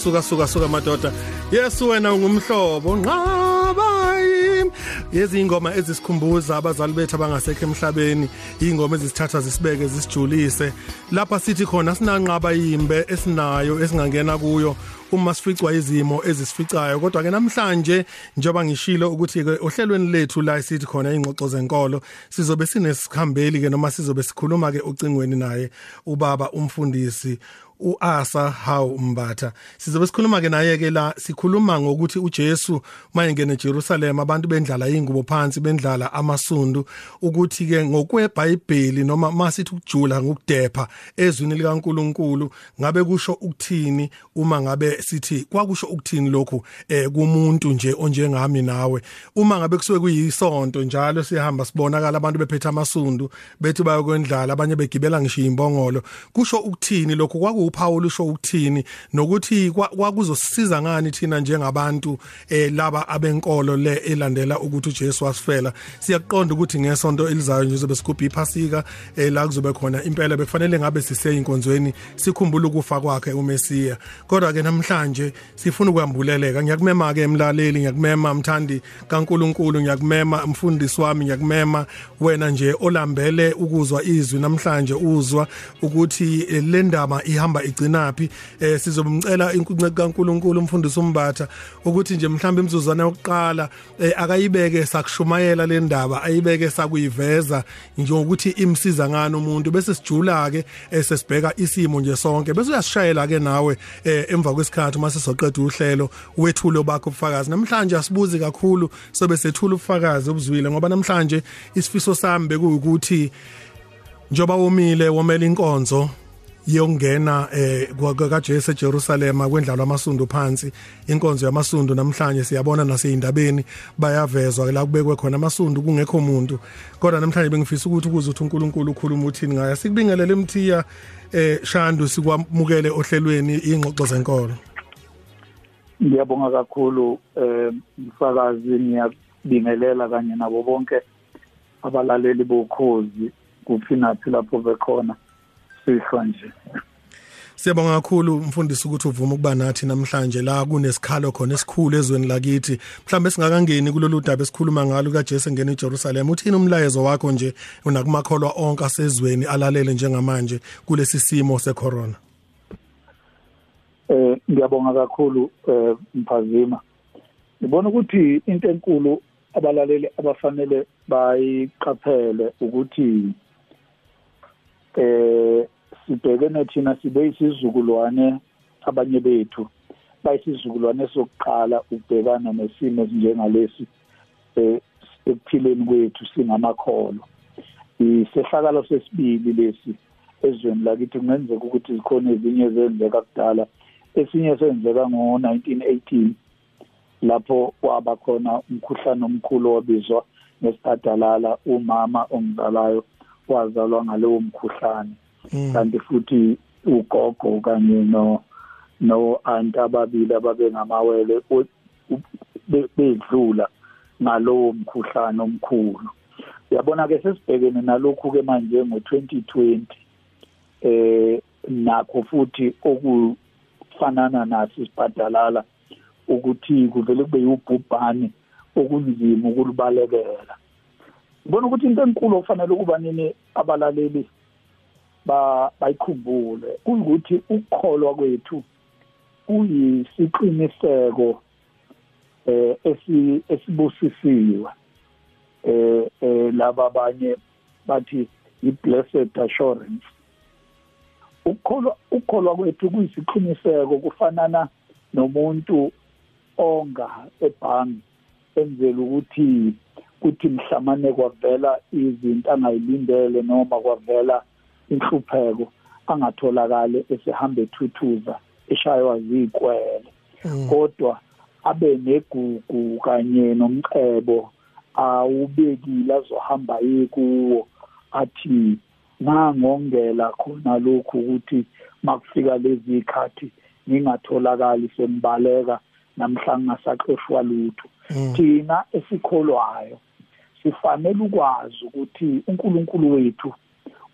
suka suka suka madoda. Yesu wena ungumhlobo nqabayi yezingoma ezisikhumbuza abazali bethu abangasekho emhlabeni. Ingoma ezisithatha zisibeke zisijulise. Lapha sithi khona sinanqaba yimbe esinayo esingangena kuyo uma sificwa izimo ezisificayo. Kodwa ke namhlanje njengoba ngishilo ukuthi ke ohlelweni lethu la sithi khona ingxoxo zenkolo sizobe sinesikhambeli ke noma sizobe sikhuluma ke ucingweni naye ubaba umfundisi. uAsa Hawu Mbatha sizobe sikhuluma ke naye ke la sikhuluma ngokuthi uJesu mayengena eJerusalem abantu bendlala ingubo phansi bendlala amasundu ukuthi ke ngokweBhayibheli noma masithi ukujula ngokudepha ezwini likaNkuluNkulu ngabe kusho ukuthini uma ngabe sithi kwakusho ukuthini lokhu eh kumuntu nje onjengami nawe? Uma ngabe kusuke kuyisonto njalo sihamba sibonakala abantu bephethe amasundu bethi bayokwendlala abanye begibela ngisho imbongolo kusho ukuthini lokhu? Kwaku uPaul usho ukuthini nokuthi kwakuzosisiza ngani thina njengabantu eh laba abenkolo le elandela ukuthi uJesu wasifela? Siyaqonda ukuthi ngesonto elizayo nje zobe sigubha iphasika eh la kuzobe khona impela bekufanele ngabe siseyinkonzweni sikhumbule ukufa kwakhe uMesiya. Kodwa ke namhlanje sifuna ukwambuleleka. Ngiyakumema ke emlaleli ngiyakumema mthandi kaNkuluNkulu ngiyakumema mfundisi wami ngiyakumema wena nje olambele ukuzwa izwi namhlanje uzwa ukuthi le ndaba ihamba ihamba igcinaphi eh sizobumcela inkunce kaNkuluNkulu umfundisi umbatha ukuthi nje mhlawumbe imizuzwana yokuqala eh, akayibeke sakushumayela le ndaba ayibeke sakuyiveza nje ukuthi imsiza ngani umuntu. Bese sijula ke sesibheka isimo nje sonke. Bese uyasishayela ke nawe eh, emva kwesikhathi uma sizoqeda uhlelo wethulo bakho ubufakazi. Namhlanje asibuzi kakhulu sobe sethula ubufakazi obuzwile ngoba namhlanje isifiso sami bekuwukuthi njoba womile womela inkonzo yongena eh kaJesu eJerusalem kwendlala amasundu phansi. Inkonzo yamasundu namhlanje siyabona naseyindabeni bayavezwa la kubekwe khona amasundu kungekho umuntu kodwa namhlanje bengifisa ukuthi ukuze uthi uNkulunkulu ukhuluma uthini ngaya sikubingelele emthiya eh Shandu sikwamukele ohlelweni ingxoxo zenkolo. Ngiyabonga kakhulu eh mfakazi ngiyabingelela kanye nabo bonke abalaleli bokhozi kuphinathi lapho bekhona. Sihlwa nje Siyabonga kakhulu mfundisi ukuthi uvuma ukuba nathi namhlanje la kunesikhalo khona esikhulu ezweni lakithi. Mhlawumbe singakangeni kulolu daba esikhuluma ngalo kaJesu ngene eJerusalem uthini umlayezo wakho nje unakumakholwa onke asezweni alalele njengamanje kulesi simo secorona? Eh ngiyabonga kakhulu eh mphazima. Ngibona ukuthi into enkulu abalaleli abafanele bayiqaphele ukuthi eh sibhekene thina sibe isizukulwane abanye bethu bayisizukulwane sokuqala ukubhekana nesimo esinjengalesi eh ekuphileni kwethu singamakholo isehlakalo sesibili lesi ezweni lakithi kungenzeka ukuthi zikhona ezinye ezenzeka kudala esinye senzeka ngo-1918 lapho kwaba khona umkhuhlane omkhulu wabizwa ngesibhadalala umama ongizalayo wazalwa ngalowo mkhuhlane. Kanti futhi ugogo kanye no no aunt ababili ababengamawele bedlula ngalowo mkhuhlane omkhulu. Uyabona ke sesibhekene nalokhu ke manje ngo2020 eh nakho futhi okufanana naso isibhadalala ukuthi kuvele kube yubhubhane okunzima ukulubalekela. Ngibona ukuthi into enkulu okufanele ukuba nini abalaleli ba bayikhumbule. Ukuthi ukukholwa kwethu kuyisiqiniseko eh esi esibusisiwe. Eh, eh laba abanye bathi i blessed assurance. Ukukholwa ukukholwa kwethu kuyisiqiniseko kufanana nomuntu onga ebhangi enzela ukuthi kuthi mhlamane kwavela izinto angayilindele noma kwavela inhlupheko angatholakala esehamba ethuthuza eshaywa zikwele mm. kodwa abe negugu kanye nomcebo awubekile azohamba yikuwo athi ngangongela khona lokhu ukuthi makufika lezi ikhathi ngingatholakali sembaleka namhla ngingasaxoshwa lutho mm. thina esikholwayo sifanele ukwazi ukuthi uNkulunkulu wethu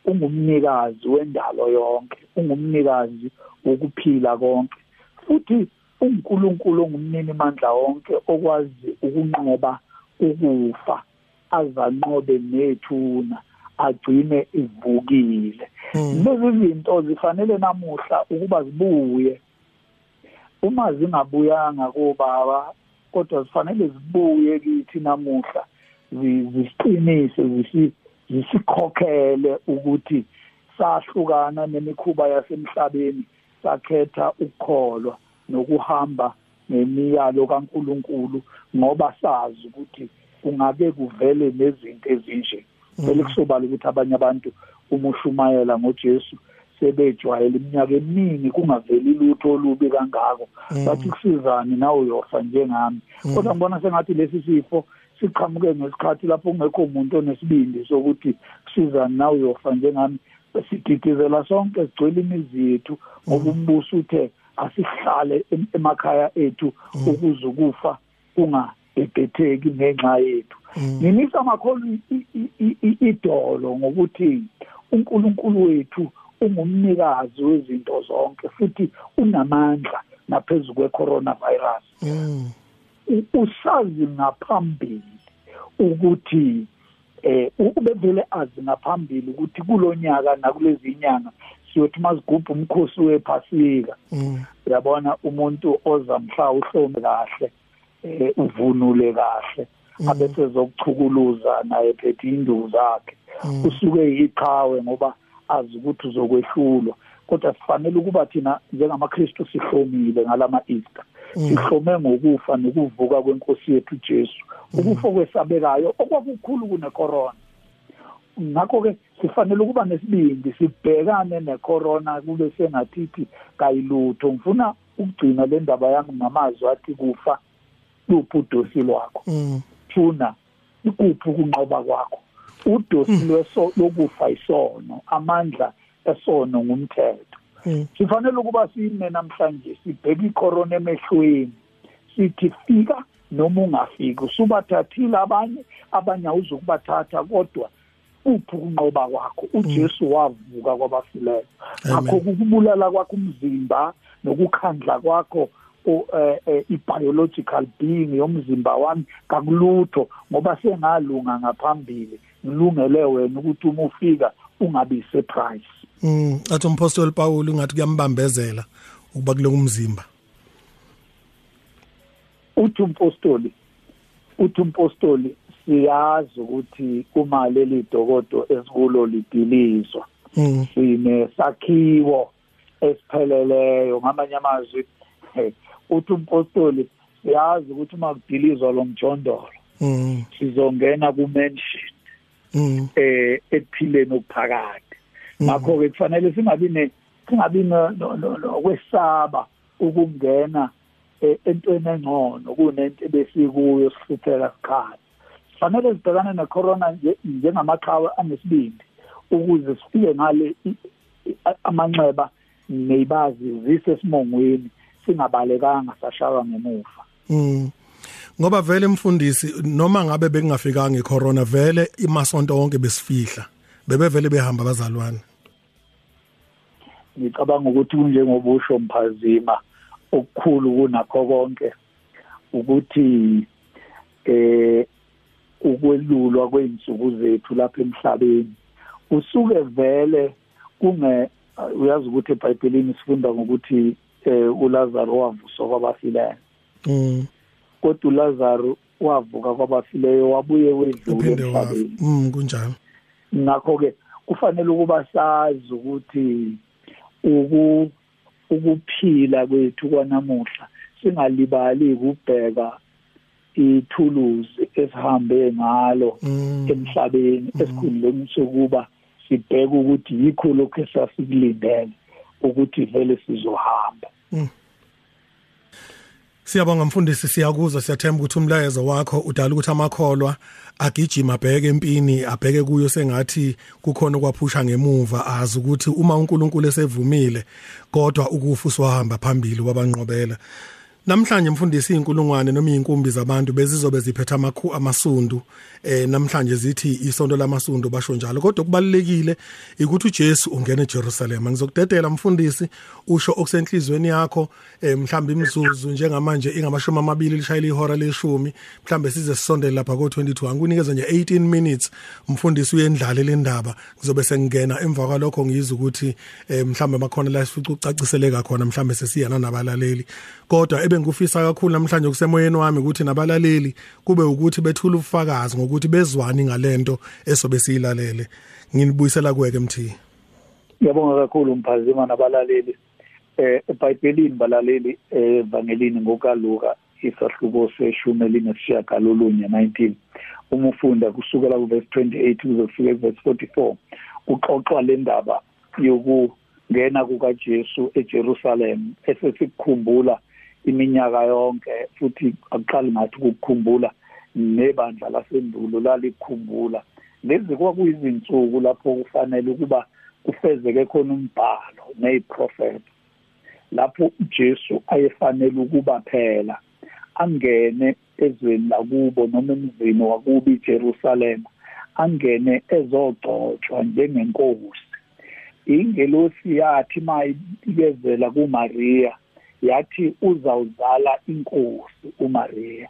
ungumnikazi wendalo yonke ungumnikazi wokuphila konke futhi uNkulunkulu ongumnini mandla wonke okwazi ukunqoba ukufa azanqobe nethuna agcine ivukile hmm. lezi zinto zifanele namuhla ukuba zibuye uma zingabuyanga kobaba kodwa zifanele zibuye kithi namuhla zisiqinise zisikhokhele ukuthi sahlukana nemikhuba yasemhlabeni sakhetha ukukholwa nokuhamba nemiyalo kaNkuluNkulu ngoba sazi ukuthi kungake kuvele nezinto ezinje. Vele kusobala ukuthi abanye abantu uma ushumayela ngoJesu sebejwayele iminyaka eminingi kungaveli lutho olubi kangako. Bathi kusizani nawe uyofa njengami mm. kodwa ngibona sengathi lesi sifo siqhamuke ngesikhathi lapho kungekho umuntu onesibindi sokuthi kusizani nawe uyofa njengami. Sididizela sonke sigcwele imizi yethu ngoba umbuso uthe asihlale emakhaya ethu ukuze ukufa kungabhebhetheki ngenxa yethu. Nginisa amakholwa idolo ngokuthi uNkulunkulu wethu ungumnikazi wezinto zonke futhi unamandla naphezu kwe-coronavirus. Mm. Usazi ngaphambili ukuthi eh ubevele azi ngaphambili ukuthi kulonyaka nakulezi inyanga siyothi masigubha umkhosi wephasika mm. uyabona umuntu oza mhla uhlome kahle eh uvunule kahle mm. abese zokuchukuluza naye phethe induku zakhe usuke yiqhawe ngoba azi ukuthi uzokwehlulwa kodwa sifanele ukuba thina njengamaKristu sihlomile ngalama Easter mm. sihlome ngokufa nokuvuka kwenkosi yethu Jesu. Mm. ukufa kwesabekayo okwakukhulu kune corona ngakho ke sifanele ukuba nesibindi sibhekane necorona kube sengathithi kayilutho. Ngifuna ukugcina le ndaba yami ngamazwi athi kufa luphi udosi lwakho? Mm. thuna ikuphi ukunqoba kwakho? Udosi lweso lokufa isono amandla esono ngumthetho. Hmm. sifanele ukuba sime namhlanje sibheke icorona emehlweni sithi fika noma ungafiki usubathathile abanye abanye awuzokubathatha kodwa uphi ukunqoba kwakho? uJesu hmm. wavuka kwabafileyo. Akho ukubulala kwakho umzimba nokukhandla kwakho eh, eh, i-biological being yomzimba wami kakulutho ngoba sengalunga ngaphambili. Ngilungele wena ukuthi uma ufika ungabi surprise mm athi umpostoli Paul ungathi kuyambambezela ukuba kule umzimba uthi umpostoli uthi umpostoli siyazi ukuthi uma leli dokodo esikulo lidilizwa mm. sine sakhiwo esipheleleyo ngamanye amazwi uthi umpostoli siyazi ukuthi uma kudilizwa lo mjondolo mm. sizongena ku mansion Mm. eh ekuphileni okuphakade mm. Ngakho ke kufanele singabi ne singabi nokwesaba ukungena eh, entweni engcono kunento ebesikuyo sihlupheka sikhala fanele sibhekane necorona njengamaqhawe anesibindi ukuze sifike ngale amanxeba neyibazi zisesimongweni singabalekanga sashaywa ngemuva. Mm. Ngoba vele mfundisi noma ngabe bekungafikanga icorona vele imasonto wonke besifihla. Bebevele behamba abazalwane. Ngicabanga ukuthi kunjengobusho mphazima okukhulu kunakho konke ukuthi eh ukwelulwa kweinsuku zethu lapha emhlabeni usuke vele kunge uyazi ukuthi eBhayibhelini sifunda ngokuthi eh uLazaro wavuswa kwabafileyo. Mm. Kodwa uLazaro wavuka kwabafileyo wabuye wedlula emhlabeni. Mm kunjalo. Ngakho ke kufanele ukuba sazi ukuthi uku ukuphila kwethu kwanamuhla singalibali ukubheka ithuluzi esihambe ngalo mm. emhlabeni mm. esikhundleni sokuba sibheke ukuthi yikho lokho esasikulindele ukuthi vele sizohamba mm. Siyabonga mfundisi siyakuzwa siyathemba ukuthi umlayezo wakho udala ukuthi amakholwa agijima abheke empini abheke kuyo sengathi kukhona okwaphusha ngemuva azi ukuthi uma uNkulunkulu esevumile kodwa ukufa uswahamba phambili wabanqobela namhlanje mfundisi inkulungwane noma inkumbi zabantu bezizobe ziphethe amakhu amasundu. Eh namhlanje zithi isonto lamasundu basho njalo. Kodwa kubalekile ukuthi uJesu ungena eJerusalem. Ngizokudedela mfundisi usho okusenhlizweni yakho. Eh mhlawumbe imizuzu njengamanje ingamashumi amabili lishayile ihora leshumi. Mhlawumbe size sisondele lapha ko 22 angikunikeza nje 18 minutes. Mfundisi uyendlala le ndaba. Ngizobe sengena. Emva kwalokho ngizwe ukuthi eh mhlawumbe bakhona la sifica ucaciseleka khona mhlawumbe sesiyana nabalaleli. Kodwa ebe ngufisa kakhulu namhlanje kusemoyeni wami ukuthi nabalaleli kube ukuthi bethula ubufakazi ngokuthi bezwani ngalento esobe siyilalele. Nginibuyisela kuweke mthi Ngiyabonga kakhulu mphazima nabalaleli. Eh eBhayibhelini balaleli evangelini ngokaLuka isahluko seshumi elinesishiyagalolunye 19 uma ufunda kusukela kuverse 28 kuze kufike kuverse 44 kuxoxwa le ndaba yokungena kukaJesu eJerusalem esesikukhumbula iminyaka yonke futhi akuqali ngathi ukukhumbula nebandla lasendulo lalikhumbula. Lezi kwakuyizinsuku lapho kufanele ukuba kufezeke khona umbhalo neziprofeti lapho uJesu ayefanele ukuba phela angene ezweni lakubo noma emzini wakubo iJerusalem angene ezogcotshwa njengenkosi. Ingelosi yathi mayikezela kuMaria yathi uzawuzala inkosi uMaria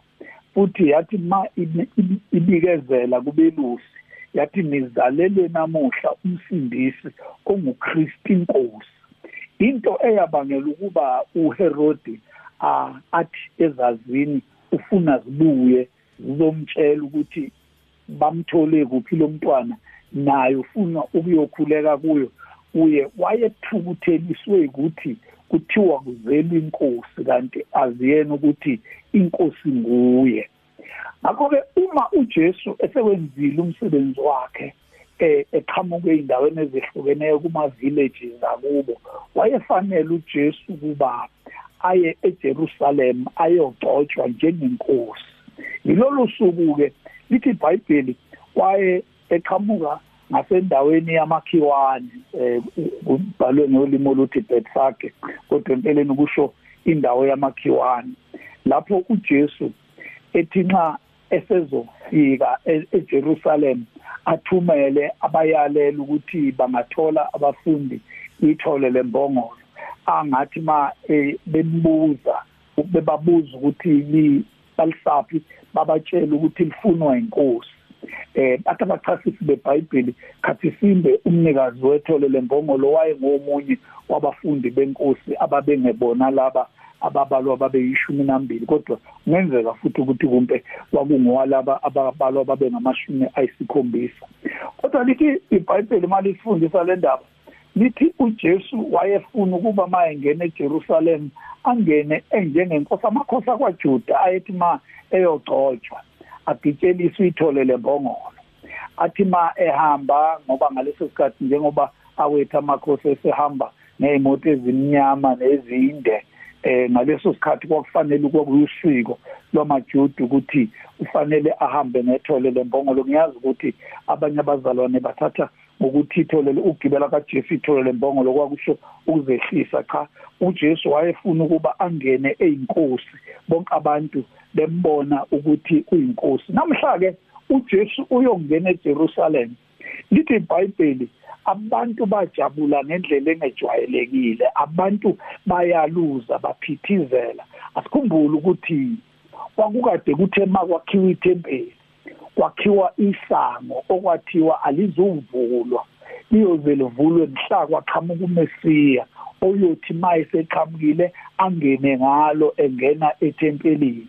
futhi yathi ma ibikezela kubelusi yathi nizalele namuhla umsindisi onguKristu inkosi. Into eyabangela ukuba uHerodi athi ezazini ufuna zibuye zizomtshela ukuthi bamthole kuphi lo mntwana naye ufuna ukuyokhuleka kuyo uye wayethukutheliswe ukuthi kuthiwa kuzela inkosi kanti aziyena ukuthi inkosi nguye. Ngakho-ke uma ujesu esekwenzile umsebenzi wakhe eh eqhamuke ey'ndaweni ezehlukeneyo kuma-villages akubo wayefanele ujesu ukuba aye ejerusalem ayogcotshwa njengenkosi. Yilolu suku-ke lithi ibhayibheli waye eqhamuka ngasendaweni yamakhiwane eh kubhalwe ngolimo oluthi Bethfage kodwa empeleni kusho indawo yamakhiwane. Lapho uJesu ethi nxa esezofika e-, eJerusalem athumele abayalela ukuthi bangathola abafundi ithole lembongolo angathi ma e, bembuza bebabuza ukuthi li balisaphi babatshela ukuthi lifunwa inkosi eh bathi abachasisi beBhayibheli khathi simbe umnikazi wethole lembongolo waye ngomunye wabafundi benkosi ababengebona laba ababalwa babe yishumi nambili. Kodwa kungenzeka futhi ukuthi kumpe kwakungowalaba ababalwa babe ngamashumi ayisikhombisa. Kodwa lithi iBhayibheli mali sifundisa le ndaba lithi uJesu wayefuna ukuba mayengena eJerusalem angene enjengenkosi amakhosi akwaJuda ayethi ma eyogcotshwa. Agitsheliswe ithole lembongolo athi ma ehamba ngoba ngaleso sikhathi njengoba awethu amakhosi esehamba nezimoto ezimnyama nezinde eh ngaleso sikhathi kwakufanele ukuyusiko lwamajuda ukuthi ufanele ahambe nethole lembongolo ngiyazi ukuthi abanye abazalwane bathatha ukuthi ithole ugibela kaJesu ithole lembongolo kwakusho ukuzehlisa cha. uJesu wayefuna ukuba angene eyinkosi. Bonke abantu bembona ukuthi uyinkosi namhla ke uJesu uyongena eJerusalem. Lithi iBhayibheli abantu bajabula ngendlela engejwayelekile. Abantu bayaluza baphithizela. Asikhumbule ukuthi kwakukade kuthe makwakhiwa ithempeli kwakhiwa isango okwathiwa alizuvulwa liyoze livulwe mhla kwaqhamuka umesiya oyothi mayeseqhamukile angene ngalo engena ethempelini.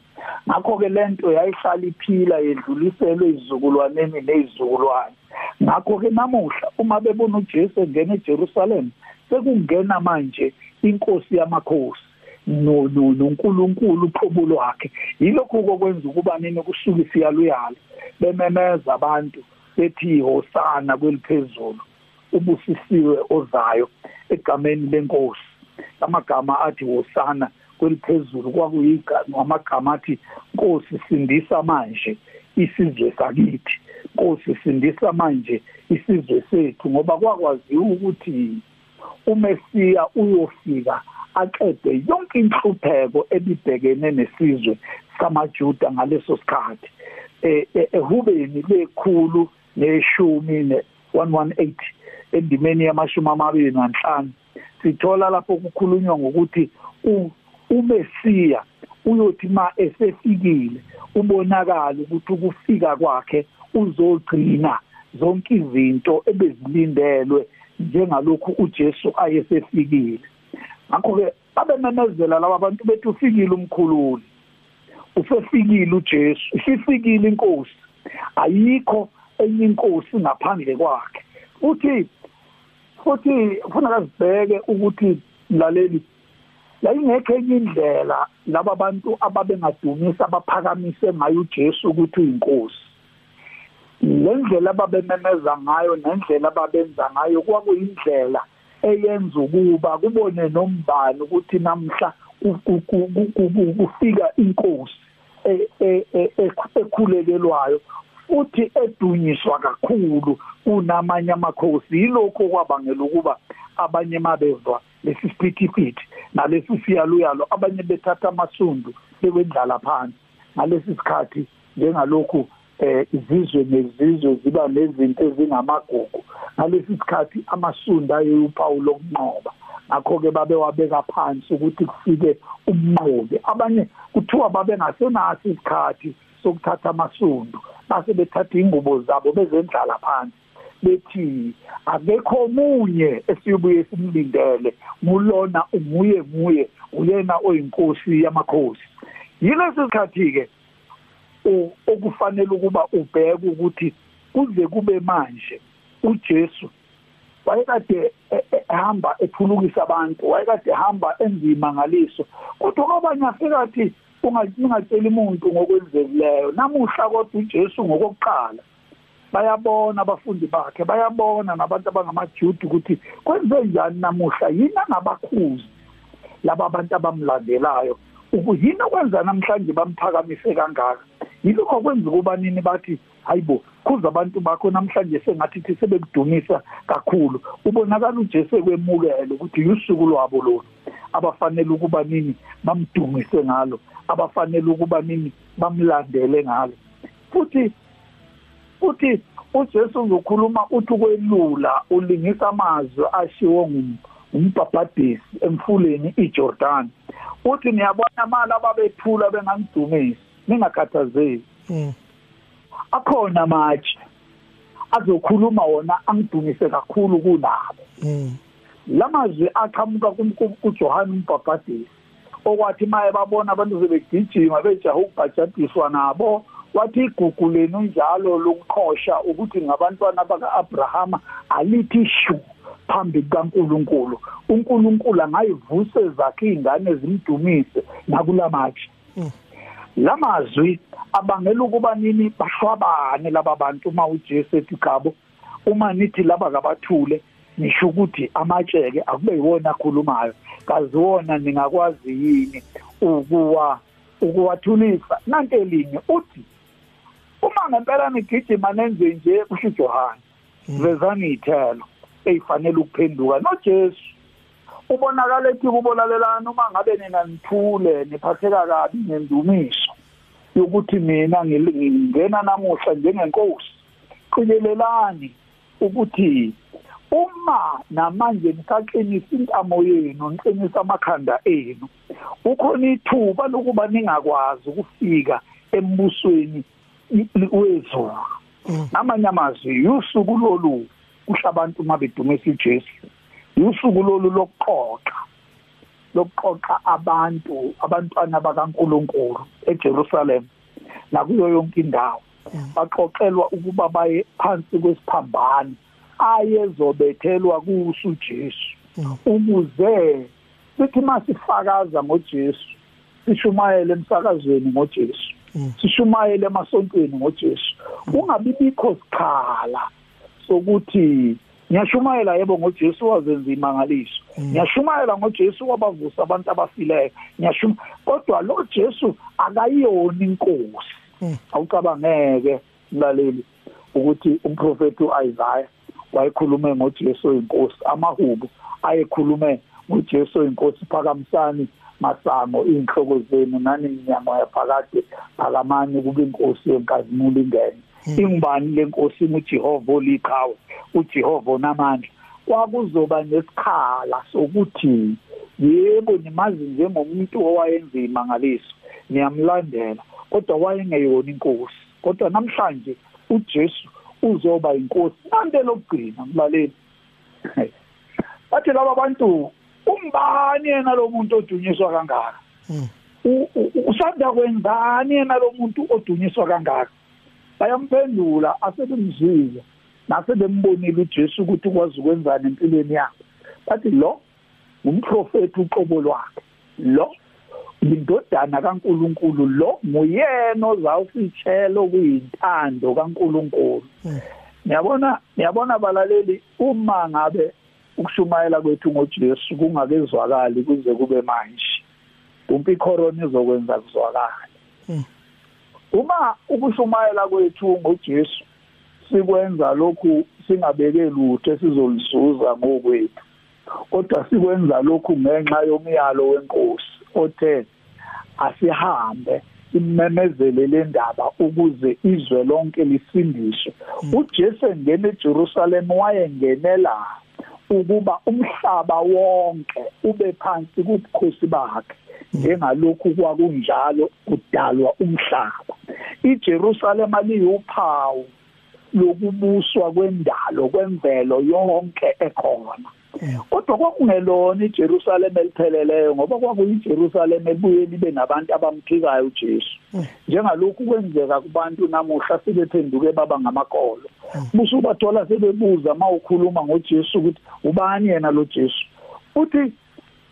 Ngakho-ke le nto yayihlala iphila yedluliselwe izizukulwaneni nezizukulwane. Ngakho-ke namuhla uma bebona ujesu engena ejerusalem sekungena manje inkosi yamakhosi. noNkulunkulu uqobo lwakhe. Yilokho kokwenza ukuba nini kusuka isiyaluyalo bememeza abantu bethi hosana kweliphezulu ubusisiwe ozayo egameni lenkosi. Amagama athi hosana kweliphezulu kwakuyigama athi Nkosi sindisa manje isizwe sakithi. Nkosi sindisa manje isizwe sethu ngoba kwakwaziwa ukuthi uMesiya uyofika aqede yonke inhlupheko ebibhekene nesizwe samaJuda ngaleso sikhathi. Eh ehubeni lekhulu neshumi ne118 endimeni yamashumi amabili nanhlanu sithola lapho kukhulunywa ngokuthi uMesiya uyothi ma esefikile ubonakala ukuthi ukufika kwakhe uzogcina zonke izinto ebezilindelwe njengalokhu uJesu ayesefikile. Ngakho ke babememezela laba bantu bethu ufikile umkhululi. Usefikile uJesu. Isifikile inkosi. Ayikho enye inkosi ngaphandle kwakhe. Uthi futhi kufanele sibheke ukuthi laleli yayingekho enye indlela laba bantu ababengadumisa abaphakamise ngayo uJesu ukuthi uyinkosi. Lendlela ababememeza ngayo nendlela ababenza ngayo kwakuyindlela eyenza ukuba kubone nombani ukuthi namhla kufika inkosi ekhulekelwayo futhi edunyiswa kakhulu kunamanye amakhosi. Yilokho kwabangela ukuba abanye mabezwa lesi siphithiphithi nalesi siyaluyalo abanye bethatha amasundu bekwendlala phansi. Ngalesi sikhathi njengalokhu eh izizwe nezizwe ziba nezinto ezingamagugu. Ngalesi sikhathi amasunda ayeyuphawu lokunqoba. Ngakho ke babe wabeka phansi ukuthi kufike umnqobi. Abanye kuthiwa babe ngasenathi isikhathi sokuthatha amasundu base bethatha ingubo zabo bezendlala phansi. Bethi akekho omunye esibuye simlindele. Ngulona umuye nguye uyena oyinkosi yamakhosi. Yilesi sikhathi ke okufanele ukuba ubheke ukuthi kuze kube manje uJesu wayekade ehamba ephulukisa abantu wayekade ehamba enzima ngaliso kodwa kwabanye afikathi ungacela umuntu ngokwenzekileyo. Namuhla kodwa uJesu ngokokuqala bayabona abafundi bakhe bayabona nabantu abangamaJuda ukuthi kwenze njani namuhla yini angabakhuzi laba abantu abamlandelayo ukuyini okwenza namhlanje bamphakamise kangaka? Yilokho kwenza kuba nini bathi hayibo kuze abantu bakho namhlanje sengathi thi sebekudumisa kakhulu. Ubonakala uJesu kwemukela ukuthi usuku lwabo lolu abafanele ukuba nini bamdumise ngalo abafanele ukuba nini bamlandele ngalo. Futhi futhi uJesu uzokhuluma uthi kwelula ulingisa amazwi ashiwo ngumbhabhadisi emfuleni iJordan uthi niyabona amala ababethula bengangidumisi. Ningakhathazeki mm. akhona amatshe azokhuluma wona angidumise kakhulu kunabo mm. lamazwi aqhamuka kuJohane umbhabhadisi okwathi maye babona abantu sebegijima bejaha ukubhajadiswa nabo wathi igugu lenu njalo lokuqhosha ukuthi ngabantwana baka-abrahama alithi shu phambi kaNkuluNkulu uNkulunkulu angayivuse zakhe izingane zimdumise nakulamatshe mm. Lamazwi abangela ukuba nini? Bashwabane laba bantu uma uJesu ethi gabo uma nithi laba kabathule nisho ukuthi amatsheke akube yiwona akhulumayo. Kaziwona ningakwazi yini ukuwa ukuwathulisa nanto elinye uthi uma ngempela nigijima nenze nje kusho Johana hmm. vezani ithelo eyifanele ukuphenduka noJesu. Ubonakala ethi kubolalelana uma ngabe nina nithule niphatheka kabi ngendumiso. Yokuthi mina ngingena namuhla njengenkosi. Qilelelani ukuthi uma namanje nisaqinisa intamo yenu niqinisa amakhanda enu ukhona ithuba lokuba ningakwazi ukufika embusweni wezulu. Namanye amazwi usuku lolu kusho abantu mabedumisa uJesu usuku lolu lokuqoqa lokuqoqa abantu abantwana bakaNkuluNkulu eJerusalem nakuyo yonke indawo mm. baqoqelwa ukuba baye phansi kwesiphambano ayezobethelwa kuso uJesu mm. ukuze sithi masifakaza ngoJesu sishumayele emsakazweni ngoJesu mm. sishumayele emasontweni ngoJesu ungabi bikho sikhala sokuthi ngiyashumayela yebo ngoJesu wazenza imangaliso ngiyashumayela ngoJesu wabavusa abantu abafileyo. Ngiyashuma kodwa lo Jesu akayiyona inkosi. Awucabangeke mlaleli ukuthi umprofeti uIsaiah wayekhulume ngoJesu inkosi amahubo ayekhulume ngoJesu inkosi phakamisani masango inhloko zenu nani inyama yaphakade phakamani kube inkosi yenkazimulo ingene. Ingubani lenkosi uJehova oliqhawe? uJehova onamandla. Kwakuzoba nesikhala sokuthi yebo nimazi njengomuntu owayenzima ngaliso niyamlandela kodwa wayengeyona inkosi. Kodwa namhlanje uJesu uzoba inkosi. Nante lokugcina mlaleli. Bathi laba bantu umbani yena lo muntu odunyiswa kangaka? Hmm. usanda kwenzani yena lo muntu odunyiswa kangaka? Bayamphendula asebemzwile nasebembonile uJesu ukuthi ukwazi ukwenzani empilweni yakhe. Bathi lo umprofeti uqobo lwakhe. Lo indodana kaNkuluNkulu. Lo nguyena ozawusitshela okuyintando kaNkuluNkulu. Ngiyabona hmm. ngiyabona balaleli uma ngabe ukushumayela kwethu ngoJesu kungakezwakali kuze kube manje kumpi corona izokwenza kuzwakala hmm. Uma ukushumayela kwethu ngoJesu sikwenza lokhu singabeke lutho sizolizuza ngokwethu kodwa sikwenza lokhu ngenxa yomyalo wenkosi othe asihambe imemezele le ndaba ukuze izwe lonke lisindiswe hmm. uJesu engene eJerusalem wayengenela ukuba umhlaba wonke ube phansi kubukhosi bakhe njengalokhu kwakunjalo kudalwa umhlaba. iJerusalem aliyuphawu lokubuswa kwendalo kwemvelo yonke ekhona. kodwa kwakungelona iJerusalem elipheleleyo ngoba kwakuyiJerusalem ebuye libe nabantu abamphikayo uJesu. Njengalokhu kwenzeka kubantu namuhla sebephenduke baba ngamakolo. Busu bathola sebebuza mawukhuluma ngoJesu ukuthi ubani yena lo Jesu? Uthi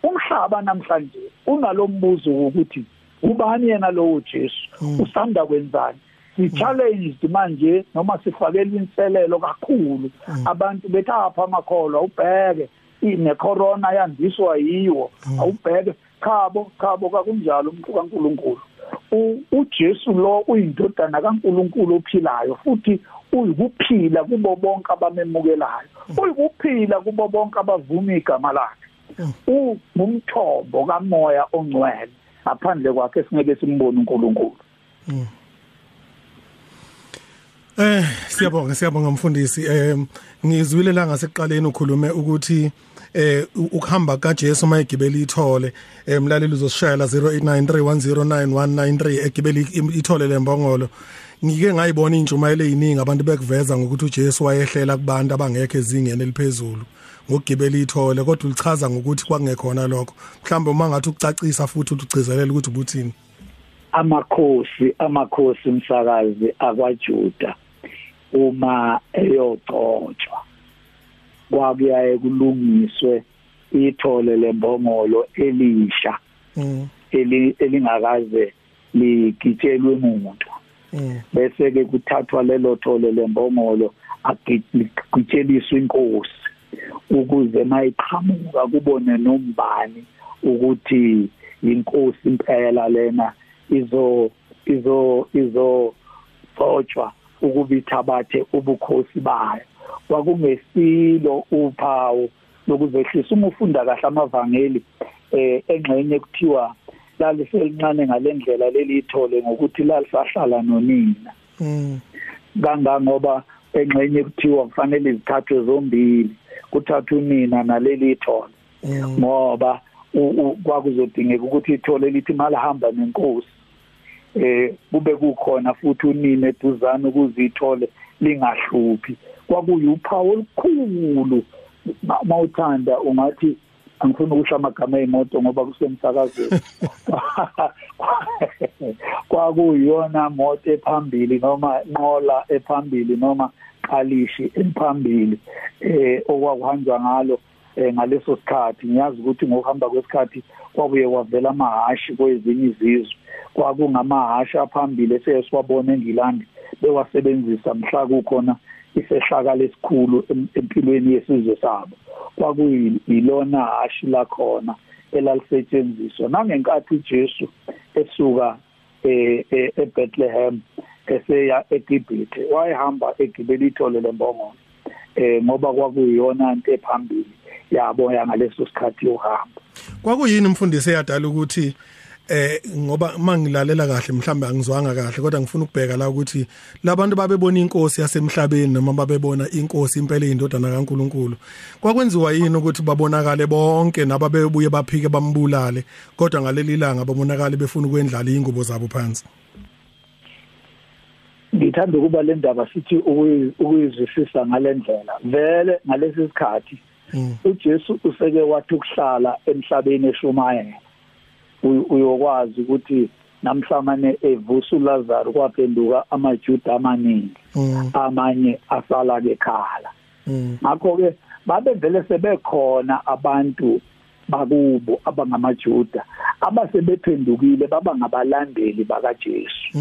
umhlaba namhlanje unalombuzo ukuthi ubani yena lo Jesu? Usanda kwenzani? Si-challenged manje noma sifakela inselelo kakhulu. Mm. abantu bethi apha amakholwa ubheke ne-corona yandiswa yiwo. Mm. awubheke chabo chabo kakunjalo umuntu kaNkuluNkulu. uJesu lo uyindodana kaNkuluNkulu ophilayo futhi uyikuphila kubo bonke abamemukelayo. Mm. uyikuphila kubo bonke abavuma igama lakhe. Ungumthombo kamoya ongcwele ngaphandle kwakhe singeke simbone uNkulunkulu. Eh siyabonga siyabonga mfundisi. Eh ngizwile la ngasekuqaleni ukhulume ukuthi eh ukuhamba kaJesu mayigibela ithole. Emlaleli uzosishayela 0893109193 egibela ithole lembongolo ngike ngayibona intshumayelo eziningi abantu bekuveza ngokuthi uJesu wayehlela kubantu abangekho ezingeni eliphezulu ngokugibela ithole kodwa ulichaza ngokuthi kwakungekhona lokho. Mhlawumbe uma ngathi ukucacisa futhi ukugcizelela ukuthi ubuthini? Amakhosi amakhosi umsakazi akwaJuda. Uma eyogcotshwa kwakuyaye kulungiswe ithole lembongolo elisha mm. elingakaze ligitshelwe umuntu mm. bese ke kuthathwa lelo thole lembongolo agitsheliswe inkosi ukuze mayiqhamuka kubone nombani ukuthi inkosi impela lena izo izo izo gcotshwa ukubithabathe ubukhosi bayo. Kwakungesilo uphawu lokuzehlisa uma ufunda kahle amavangeli eh engxenye kuthiwa laliselincane ngalendlela lelithole ngokuthi lalisahlala nonina. Mm. Kangangoba engxenye kuthiwa kufanele izithathwe zombili kuthathwa unina naleli thole mm. ngoba kwakuzodingeka ukuthi ithole lithi malahamba nenkosi. Eh kube kukhona futhi unine eduzane ukuzithole lingahluphi. Kwakuyuphawu olukhulu. Mawuthanda ungathi angifuni ukusho amagama emoto ngoba kusemsakazweni. Kwakuyona moto ephambili noma nqola ephambili noma qalishi ephambili eh okwakuhanjwa ngalo. Ngaleso sikhathi ngiyazi ukuthi ngokuhamba kwesikhathi kwabuye kwavela amahashi kwezinye izizwe. Kwakungamahasha aphambili esesiwabona eNgilandi bewasebenzisa mhla kukhona isehlakala esikhulu empilweni yesizwe sabo. Kwakuyilona hashi lakhona elalisetshenziswa nangenkathi uJesu esuka eBethlehem eseya eGibhithe wayehamba egibela ithole lembongolo eh ngoba kwakuyiyona into ephambili yabo yangaleso sikhathi uhamba kwakuyini umfundisi eyadala ukuthi eh ngoba mangilalela kahle mhlambe angizwanga kahle kodwa ngifuna ukubheka la ukuthi labantu babebona inkosi yasemhlabeni noma babebona inkosi impela indodana kaNkuluNkulu kwakwenziwa yini ukuthi babonakale bonke nababebuye baphike bambulale kodwa ngaleli langa babonakale befuna ukwendlala ingubo zabo phansi? Ngithanda ukuba le ndaba sithi ukuyizwisisa ngalendlela vele ngalesi sikhathi mm. uJesu useke wathi ukuhlala emhlabeni eshumayela uyokwazi ukuthi namhlamane evusa uLazaro kwaphenduka amaJuda amaningi mm. amanye asala bekhala mm. ngakho ke babe vele sebekhona abantu bakubo abangamaJuda abasebephendukile baba ngabalandeli bakaJesu.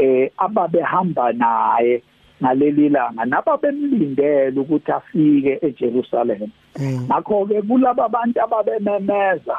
Eh ababehamba naye ngaleli langa nababemlindele ukuthi afike eJerusalem. Ngakho ke kulabo abantu ababememeza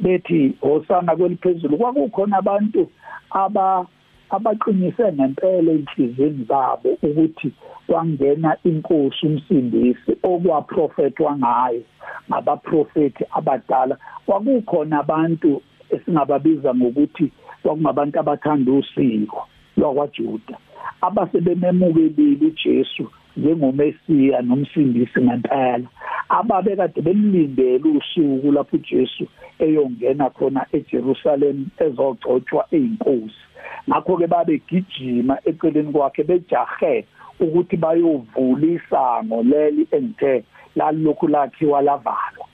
bethi hosana kweliphezulu kwakukhona abantu aba abaqinise ngempela enhlizweni zabo ukuthi kwangena inkosi umsindisi okwaprofetwa ngayo ngabaprofeti abadala. Kwakukhona abantu esingababiza ngokuthi kwakungabantu abathanda usiko. lwakwaJuda abasebememukelile uJesu njengomesiya nomsindisi ngempela ababe kade bemlindele usuku lapho uJesu eyongena khona eJerusalem ezogcotshwa einkosi ngakho ke babegijima eceleni kwakhe bejahe ukuthi bayovula isango leli engithe lalokhu lakhiwa lavalwa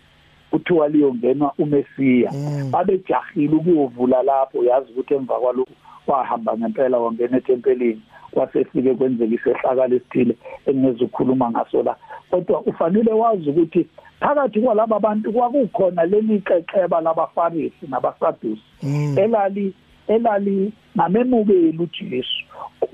kuthiwa liyongenwa umesiya. Mm. babejahile ukuyovula lapho yazi ukuthi emva kwalokhu wahamba ngempela wangena etempelini kwasefike kwenzeka isehlakalo esithile engizokhuluma ngaso la kodwa ufanele wazi ukuthi phakathi kwalabo bantu kwakukhona leli qeqeba labafarisi nabasadusi mm. elali elali namemukeli uJesu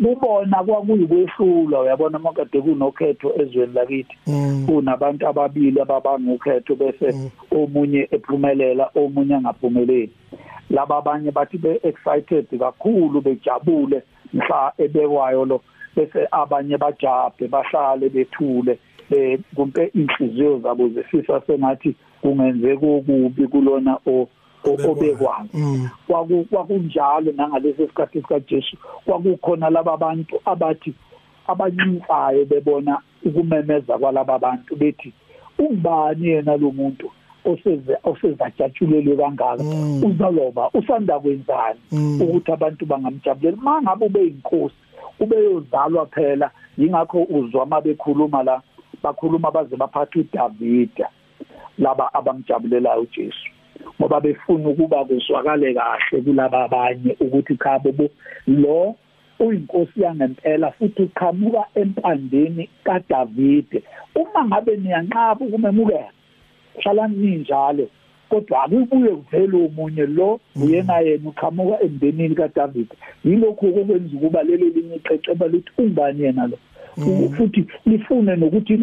kubona kwakuyikwehlula uyabona makade kunokhetho ezweni lakithi mm. kunabantu ababili ababangukhetho bese mm. omunye ephumelela omunye angaphumeleli laba abanye bathi be excited kakhulu bejabule mhla ebekwayo lo bese abanye bajabhe bahlale bethule kumpe inhliziyo zabo zifisa sengathi kungenzeka okubi kulona obekwayo. mm. kwakunjalo nangalesi sikhathi sika Jesu kwakukhona laba bantu abathi abancincayo bebona ukumemeza kwalaba bantu bethi ubani yena lo muntu? Oseze osezajatshulelwe kangaka. Mm. uzaloba usanda kwenzani? Mm. ukuthi abantu bangamjabulela mangabe ube inkosi ubeyozalwa phela yingakho uzwa mabekhuluma la bakhuluma baze baphatha uDavida laba abamjabulelayo uJesu. Ngoba befuna ukuba kuzwakale kahle kulaba abanye ukuthi cha bobo lo uyinkosi yangempela futhi uqhamuka empandeni kaDavide. Uma ngabe niyanqaba ukumemukela hlala ninjalo kodwa akubuye kuvele umunye lo uyena yena uqhamuka emndenini kaDavid. Yilokho okwenza ukuba lelo linye ixexeba lithi ungani yena lo? Mm. futhi lifune nokuthi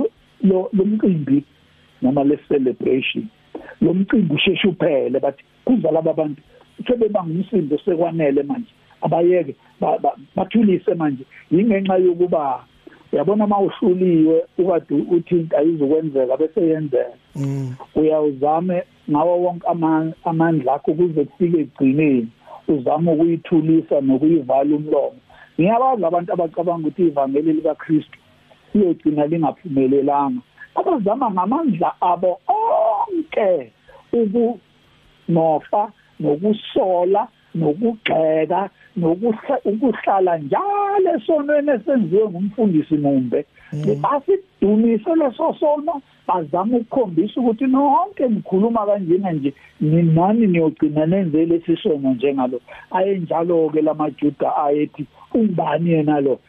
lo lomcimbi noma le celebration lo mcimbi usheshe uphele bathi kuza laba bantu sebebangumsindo sekwanele manje. Abayeke bathulise manje. Yingenxa yokuba uyabona mawuhluliwe ukade uthi ayizokwenzeka bese yenzeka. mm. Uyawuzame ngawo wonke amandla akho kuze kufike egcineni uzama ukuyithulisa nokuyivala umlomo. Ngiyabazi abantu abacabanga ukuthi ivangeli likaKristu iyogcina lingaphumelelanga. Abazama ngamandla abo onke ukunofa nokusola nokugxeka nokuhlala njalo esonweni esenziwe ngumfundisi mumbe. Mm. asidumise leso sono bazama ukukhombisa ukuthi nonke nikhuluma kanjena nje ninani niyogcina nenze lesi sono njengalo. Ayenjalo ke lamajuda ayethi ungubani yena lo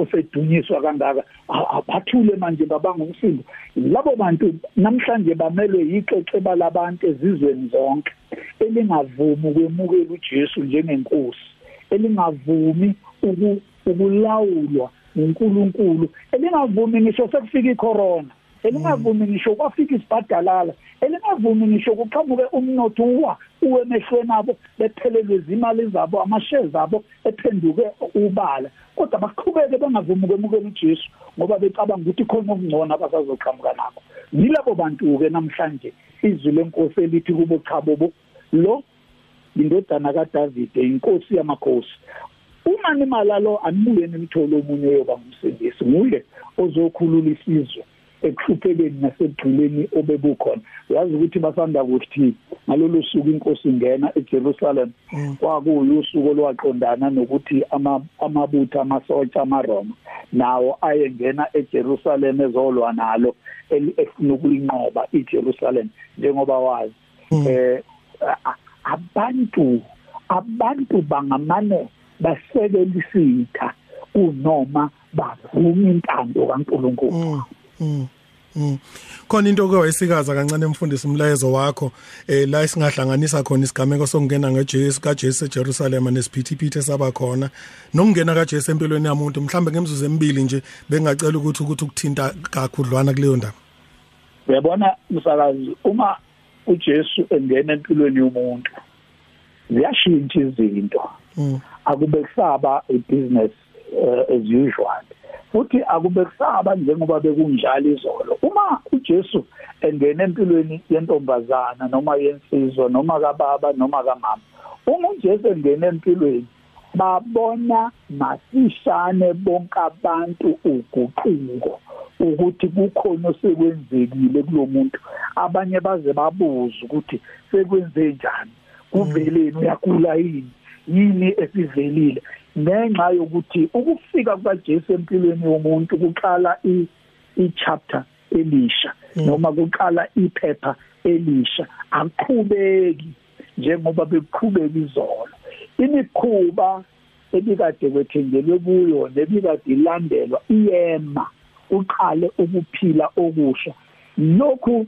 osedunyiswa kangaka? Abathule manje babangumsindo labo bantu namhlanje bamelwe yixexeba labantu ezizweni zonke elingavumi ukwemukela uJesu njengenkosi. Elingavumi ukulawulwa uNkulunkulu elingavumi ngisho sekufika icorona elingavumi ngisho kwafika isibhadalala elingavumi ngisho kuqhamuke umnotho uwa uwemehlweni abo bephelelwe izimali zabo amashares abo ephenduke ubala. Kodwa baqhubeke bengavumi ukwemukela uJesu ngoba becabanga ukuthi khona okungcono abasazoqhamuka nakho. Yilabo bantu ke namhlanje izwi lenkosi elithi kubo cha bobo. Lo indodana kaDavid inkosi yamakhosi uma nimala lo anibuye nimthole omunye yoba ngumsindisi nguye ozokhulula isizwe ekuhluphekeni nasegculeni obebukhona yazi ukuthi basanda kuthi ngalolu suku inkosi ingena eJerusalem mm. kwakuyi olwaqondana nokuthi amabutho amasotsha amaRoma nawo ayengena eJerusalem ezolwa nalo efuna ukuyinqoba iJerusalem njengoba wazi mm. eh abantu abantu bangamane basekela isitha kunoma bavuma intando kaNkuluNkulu. Mm, mm, mm. khona into ke wayisikaza kancane emfundisi umlayezo wakho eh la singahlanganisa khona isigameko sokungena ngeJesu kaJesu eJerusalem nesiphithiphithi saba khona. Nokungena kaJesu empilweni yamuntu mhlambe ngemzuzu emibili nje bengacela ukuthi ukuthi ukuthinta kakhudlwana kuleyo ndaba. Uyabona msakazi uma uJesu engena empilweni yomuntu. Ziyashintsha izinto. Akube kusaba ibusiness uh, as usual. Futhi akube kusaba njengoba bekunjalo izolo. Uma uJesu engena empilweni yentombazana noma yensizwa noma kababa noma kamama uma uJesu engena empilweni babona masishane bonke abantu uguquko. Ukuthi kukhona osekwenzekile kulomuntu abanye baze babuza ukuthi sekwenze njani? Kuveleni uyagula yini? Yini esivelile? Ngenxa yokuthi ukufika kukaJesu empilweni yomuntu kuqala i-chapter elisha mm. noma kuqala iphepha elisha. Aqhubeki njengoba beqhubeka izolo. Imikhuba ebikade kwethengelwe kuyo nebikade ilandelwa iyema. Uqale ukuphila okusha. Lokhu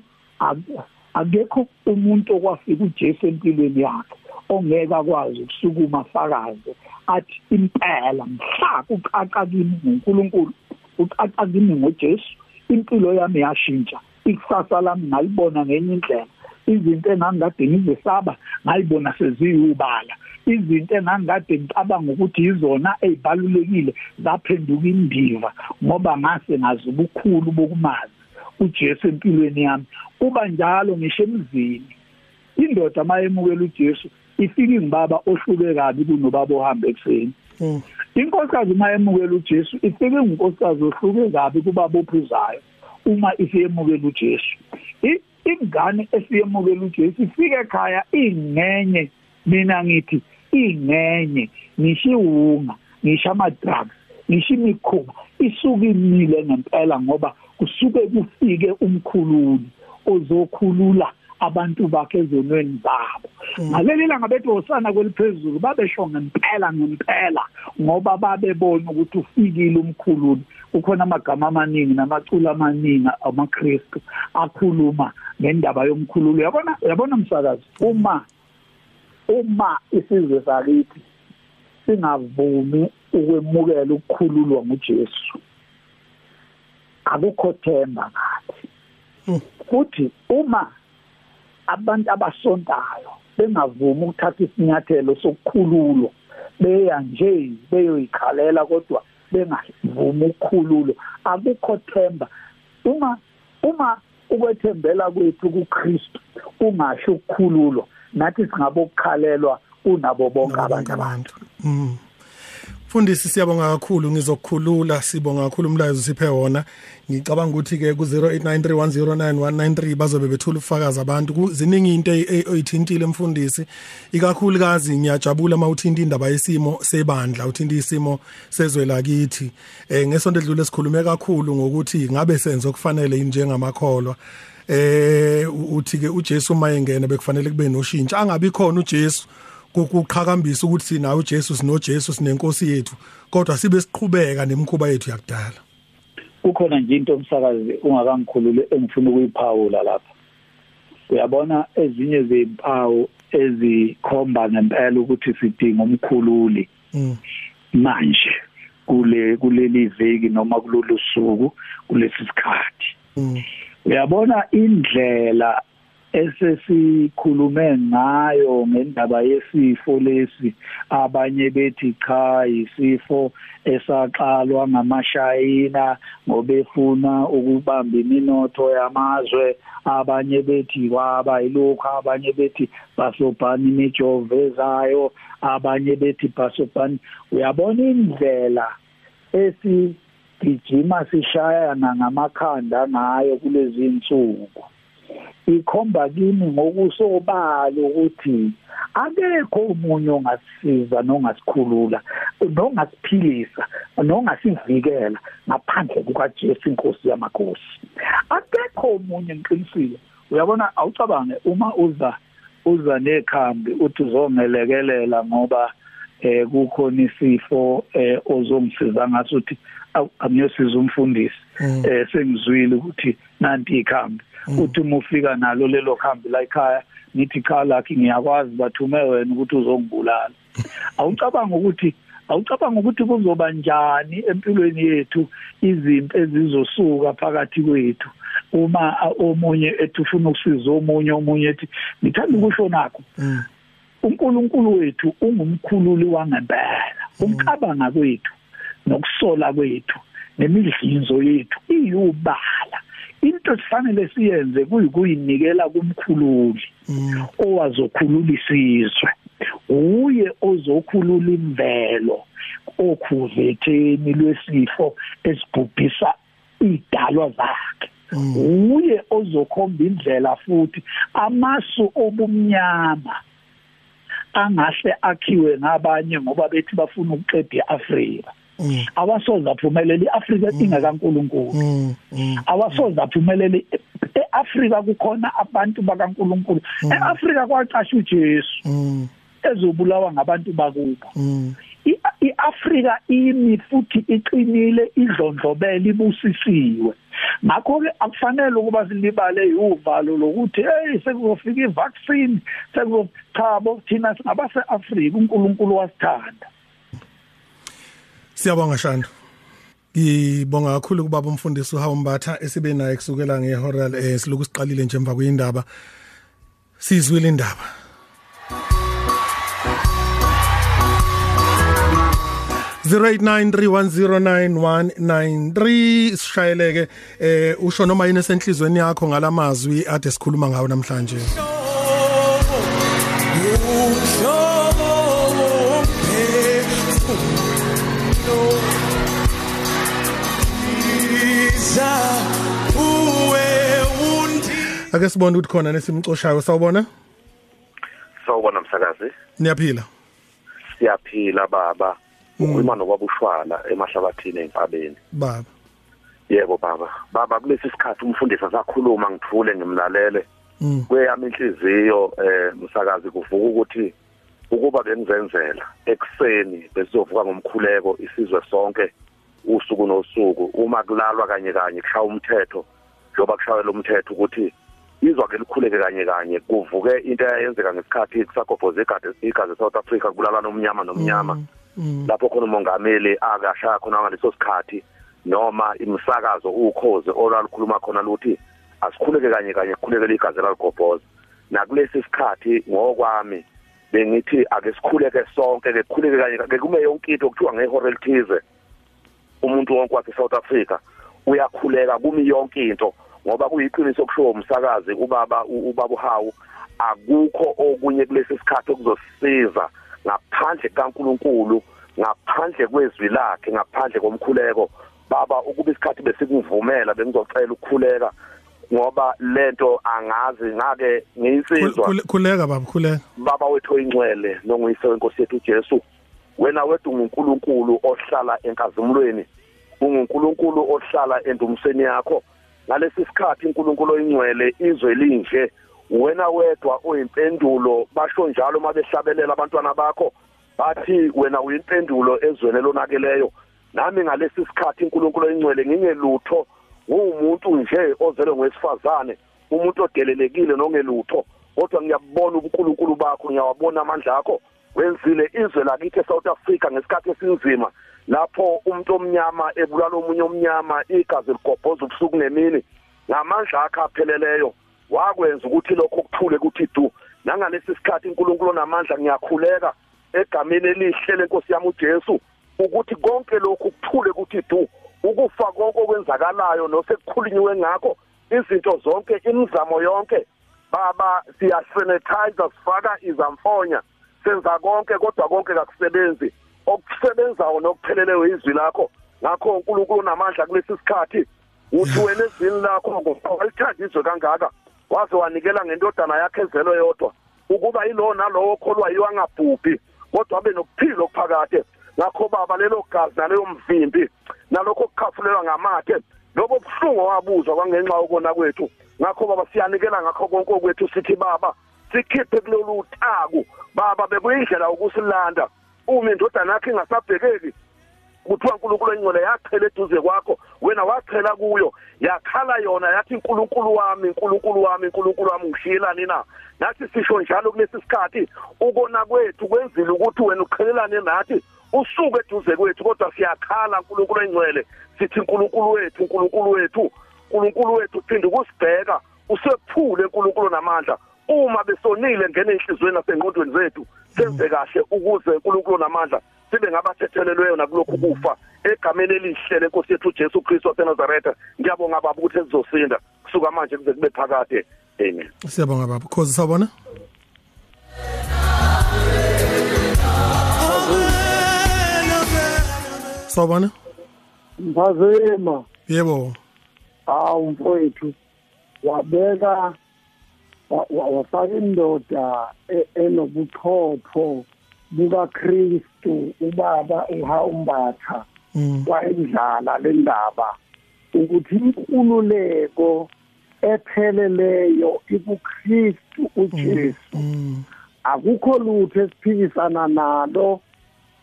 akekho umuntu okwafika uJesu empilweni yakhe ongeke akwazi ukusukuma afakaze athi impela mhla uqaqa kimi ngoNkulunkulu uqaqa kimi ngoJesu impilo yami yashintsha ikusasa lami ngalibona ngenye indlela. Izinto engangikade ngizesaba ngayibona seziyubala. Izinto engangikade ngicabanga ukuthi izona ezibalulekile zaphenduka indiva ngoba ngase ngazi ubukhulu bokumazi uJesu empilweni yami. Kuba njalo ngisho emzini indoda mayemukela uJesu ifika ingibaba ohluke kabi kunobaba ohamba ekseni mm. inkosikazi mayemukela uJesu ifike inkosikazi ohluke kabi kubaba ophuzayo uma isiyemukela uJesu. Ingane esiyemukela uJesu ifike ekhaya ingcenye mina ngithi ingcenye ngishiwunga ngisho ama drugs ngisho imikhuba isuke imile ngempela ngoba kusuke kufike umkhululi ozokhulula abantu bakhe ezonweni zabo. Mm. ngaleli langa bethi wosana kweliphezulu babesho ngempela ngempela ngoba babebona ukuthi ufikile umkhululi. Ukhona amagama amaningi namaculo amaningi amaKristu akhuluma ngendaba yomkhululi yabona yabona umsakazi uma uma isizwe sakithi singavumi ukwemukela ukukhululwa nguJesu akukho themba ngathi mm. futhi uma abantu abasontayo bengavumi ukuthatha isinyathelo sokukhululwa beya nje beyoyikhalela kodwa bengavumi ukukhululwa akukho themba. Uma uma ukwethembela kwethu kuKristu ungasho ukukhululwa nathi singabokukhalelwa unabo bonke abantu. Mm. Mfundisi siyabonga kakhulu ngizokukhulula sibonga kakhulu umlayezo siphe wona. Ngicabanga ukuthi ke ku 0893109193 bazobe bethula ufakazi abantu. Ziningi into oyithintile mfundisi. Ikakhulukazi ngiyajabula mawuthinta indaba yesimo sebandla uthinta isimo sezwe lakithi eh ngesonto edlule sikhulume kakhulu ngokuthi ngabe senze okufanele njengamakholwa. Eh uthi ke uJesu mayengena bekufanele kube noshintsho angabi khona uJesu kuqhakambisa ukuthi sinawo uJesu sinoJesu sinenkosi yethu kodwa sibe siqhubeka nemikhuba yethu yakudala kukhona nje into umsakazi ungakangikhulule engifuna ukuyiphawula lapha uyabona ezinye zezimpawu ezikhomba ngempela ukuthi sidinga umkhululi mm. manje kule kuleli veki noma kulolu suku kulesi sikhathi mm. uyabona indlela esesikhulume ngayo ngendaba yesifo lesi. Abanye bethi cha isifo esaqalwa ngamashayina ngobefuna ukubamba iminotho yamazwe. Abanye bethi kwaba yilokho abanye bethi basobhani imijovo ezayo. Abanye bethi basobhani uyabona indlela esi gijima sishayana ngamakhanda ngayo kulezi insuku ikhomba kimi ngokusobala ukuthi akekho umunye ongasisiza nongasikhulula nongasiphilisa nongasivikela ngaphandle kukaJesu inkosi yamakhosi akekho umunye ngiqinisile uyabona awucabange uma uza uza nekhambi uthi uzongelekelela ngoba eh kukhona isifo eh ozongisiza ngaso uthi angiyosiza umfundisi mm. eh sengizwile ukuthi nanti ikhambi. Uthi uma ufika nalo lelo khambi la ekhaya nithi cha lakhi ngiyakwazi bathume wena ukuthi uzongibulala. Awucabanga ukuthi awucabanga ukuthi kuzoba njani empilweni yethu izinto ezizosuka phakathi kwethu? Uma omunye ethi ufuna ukusiza omunye omunye ethi ngithanda ukusho nakho. Mm. uNkulunkulu wethu ungumkhululi wangempela. Umcabanga kwethu nokusola kwethu nemidlinzo yethu iyubala into esifanele siyenze kuyikuyinikela kumkhululi mm. owazokhulula isizwe uye ozokhulula imvelo okhuvetheni lwesifo esibhubhisa idalwa zakhe mm. uye ozokhomba indlela futhi amasu obumnyama angahle akhiwe ngabanye ngoba bethi bafuna ukuqeda iAfrika. Awasoze aphumelele iAfrika mm. ingakaNkuluNkulu. Mm. awasoze aphumelele eAfrika kukhona abantu bakaNkuluNkulu. eAfrika kwaqasha uJesu. Ezobulawa ngabantu bakubo. iAfrika imi futhi iqinile idlondlobele ibusisiwe. Ngakho ke akufanele ukuba silibale uvalo lokuthi hey sekuzofika ivaccine sekuzochabo thina singabase Afrika uNkulunkulu wasithanda. Siyabonga Shando. Ngibonga kakhulu kubaba umfundisi uHawumbatha esibe naye kusukela ngehora eh siloku siqalile nje emva kwindaba. Sizwile indaba. zero eight nine three one zero nine one nine three sishayeleke eh usho noma yini esenhlizweni yakho ngalamazwi ade sikhuluma ngawo namhlanje ake sibone ukuthi khona nesimcoshayo sawubona? Sawubona msakazi. Niyaphila? Siyaphila baba. Mm. ukhuluma nokwaba ushwala emahlabathini empabeni baba. Yebo baba. Baba kulesi sikhathi umfundisi asakhuluma ngithule ngimlalele. Mm. kweyami inhliziyo eh msakazi kuvuka ukuthi ukuba bengizenzela ekseni besizovuka ngomkhuleko isizwe sonke usuku nosuku. Uma kulalwa kanye kanye kushaya umthetho njoba kushayela umthetho ukuthi izwa ke likhuleke kanye kanye. Kuvuke into eyenzeka ngesikhathi kusagobhoza igazi igazi South Africa kubulalana omnyama nomnyama. Mm, mm. lapho khona umongameli akashaya khona ngaleso sikhathi noma imisakazo ukhoze olwalukhuluma khona luthi asikhuleke kanye kanye kukhulekele igazi laligobhoza nakulesi sikhathi ngokwami bengithi ake sikhuleke sonke ke kukhuleke kanye ke kume yonke into kuthiwa ngehora elithize. Umuntu wonke wase South Africa uyakhuleka kumi yonke into. Ngoba kuyiqiniso kusho umsakazi ubaba ubaba uhawu akukho okunye kulesi sikhathi okuzosisiza ngaphandle kaNkuluNkulu ngaphandle kwezwi lakhe ngaphandle komkhuleko. Baba ukuba isikhathi besikuvumela bengizocela ukukhuleka ngoba lento angazi ngake ngiyisizwa. Khuleka baba khuleka. Baba wethu ingcwele nonguyise wenkosi yethu uJesu wena wedwa unguNkulunkulu ohlala enkazimulweni unguNkulunkulu ohlala endumiseni yakho ngalesi sikhathi uNkulunkulu oyingcwele izwe linje wena wedwa oyimpendulo basho njalo mabehlabelela abantwana bakho bathi wena uyimpendulo ezweni lonakeleyo nami ngalesi sikhathi uNkulunkulu oyingcwele ngingelutho ngumuntu nje ozelwe ngwesifazane umuntu odelelekile nongelutho kodwa ngiyabona ubuNkulunkulu bakho ngiyawabona amandla akho wenzile izwe lakithi eSouth Africa ngesikhathi esinzima. Lapho umuntu omnyama ebulala omunye omnyama igazi ligobhoza ubusuku nemini ngamandla akhe apheleleyo wakwenza ukuthi lokho kuthule kuthi du nangalesi sikhathi uNkulunkulu onamandla ngiyakhuleka egameni elihle lenkosi yami uJesu ukuthi konke lokhu kuthule kuthi du ukufa konke okwenzakalayo nosekukhulunyiwe ngakho izinto zonke imizamo yonke baba siyasanitize sifaka izamfonya senza konke kodwa konke kakusebenzi. Okusebenzayo nokupheleleyo izwi lakho. Ngakho uNkulunkulu namandla kulesi sikhathi. Uthi wena ezini lakho ngokwalithanda izwe kangaka waze wanikela ngendodana yakhe ezelwe yodwa ukuba yilo nalowo kholwa yiyo angabhubhi kodwa abe nokuphila okuphakade. Ngakho baba lelo gazi naleyo mvimbi nalokho kukhafulelwa ngamathe lobo buhlungu wabuzwa kwangenxa yokona kwethu. Ngakho baba siyanikela ngakho konke okwethu sithi baba sikhiphe kulolu taku baba bekuyindlela ukusilanda uma indodana yakhe ingasabhekeki kuthiwa uNkulunkulu engcwele yachela eduze kwakho wena wachela kuyo yakhala yona yathi uNkulunkulu wami uNkulunkulu wami uNkulunkulu wami ngishiyelani na nathi sisho njalo kulesi sikhathi ukona kwethu kwenzile ukuthi wena uqhelelane nathi usuke eduze kwethu kodwa siyakhala uNkulunkulu engcwele sithi uNkulunkulu wethu uNkulunkulu wethu uNkulunkulu wethu uphinde ukusibheka usephule uNkulunkulu namandla. Uma besonile ngene enhlizweni nasengqondweni zethu. Senze kahle ukuze uNkulunkulu namandla sibe ngabathethelelweyo nakulokhu kufa. Egameni elihle lenkosi yethu uJesu Kristu waseNazaretha ngiyabonga baba ukuthi sizosinda. Kusuka manje kuze kube phakade. Amen. Siyabonga baba. Khosi sawubona. Sawubona? Mphazema yebo. Awu mfowethu wabeka wafaka indoda e, enobuchopho bukaKristu ubaba uhawumbatha mm. wayendlala le ndaba ukuthi inkululeko epheleleyo ikuKristu uJesu mm. akukho lutho esiphikisana nalo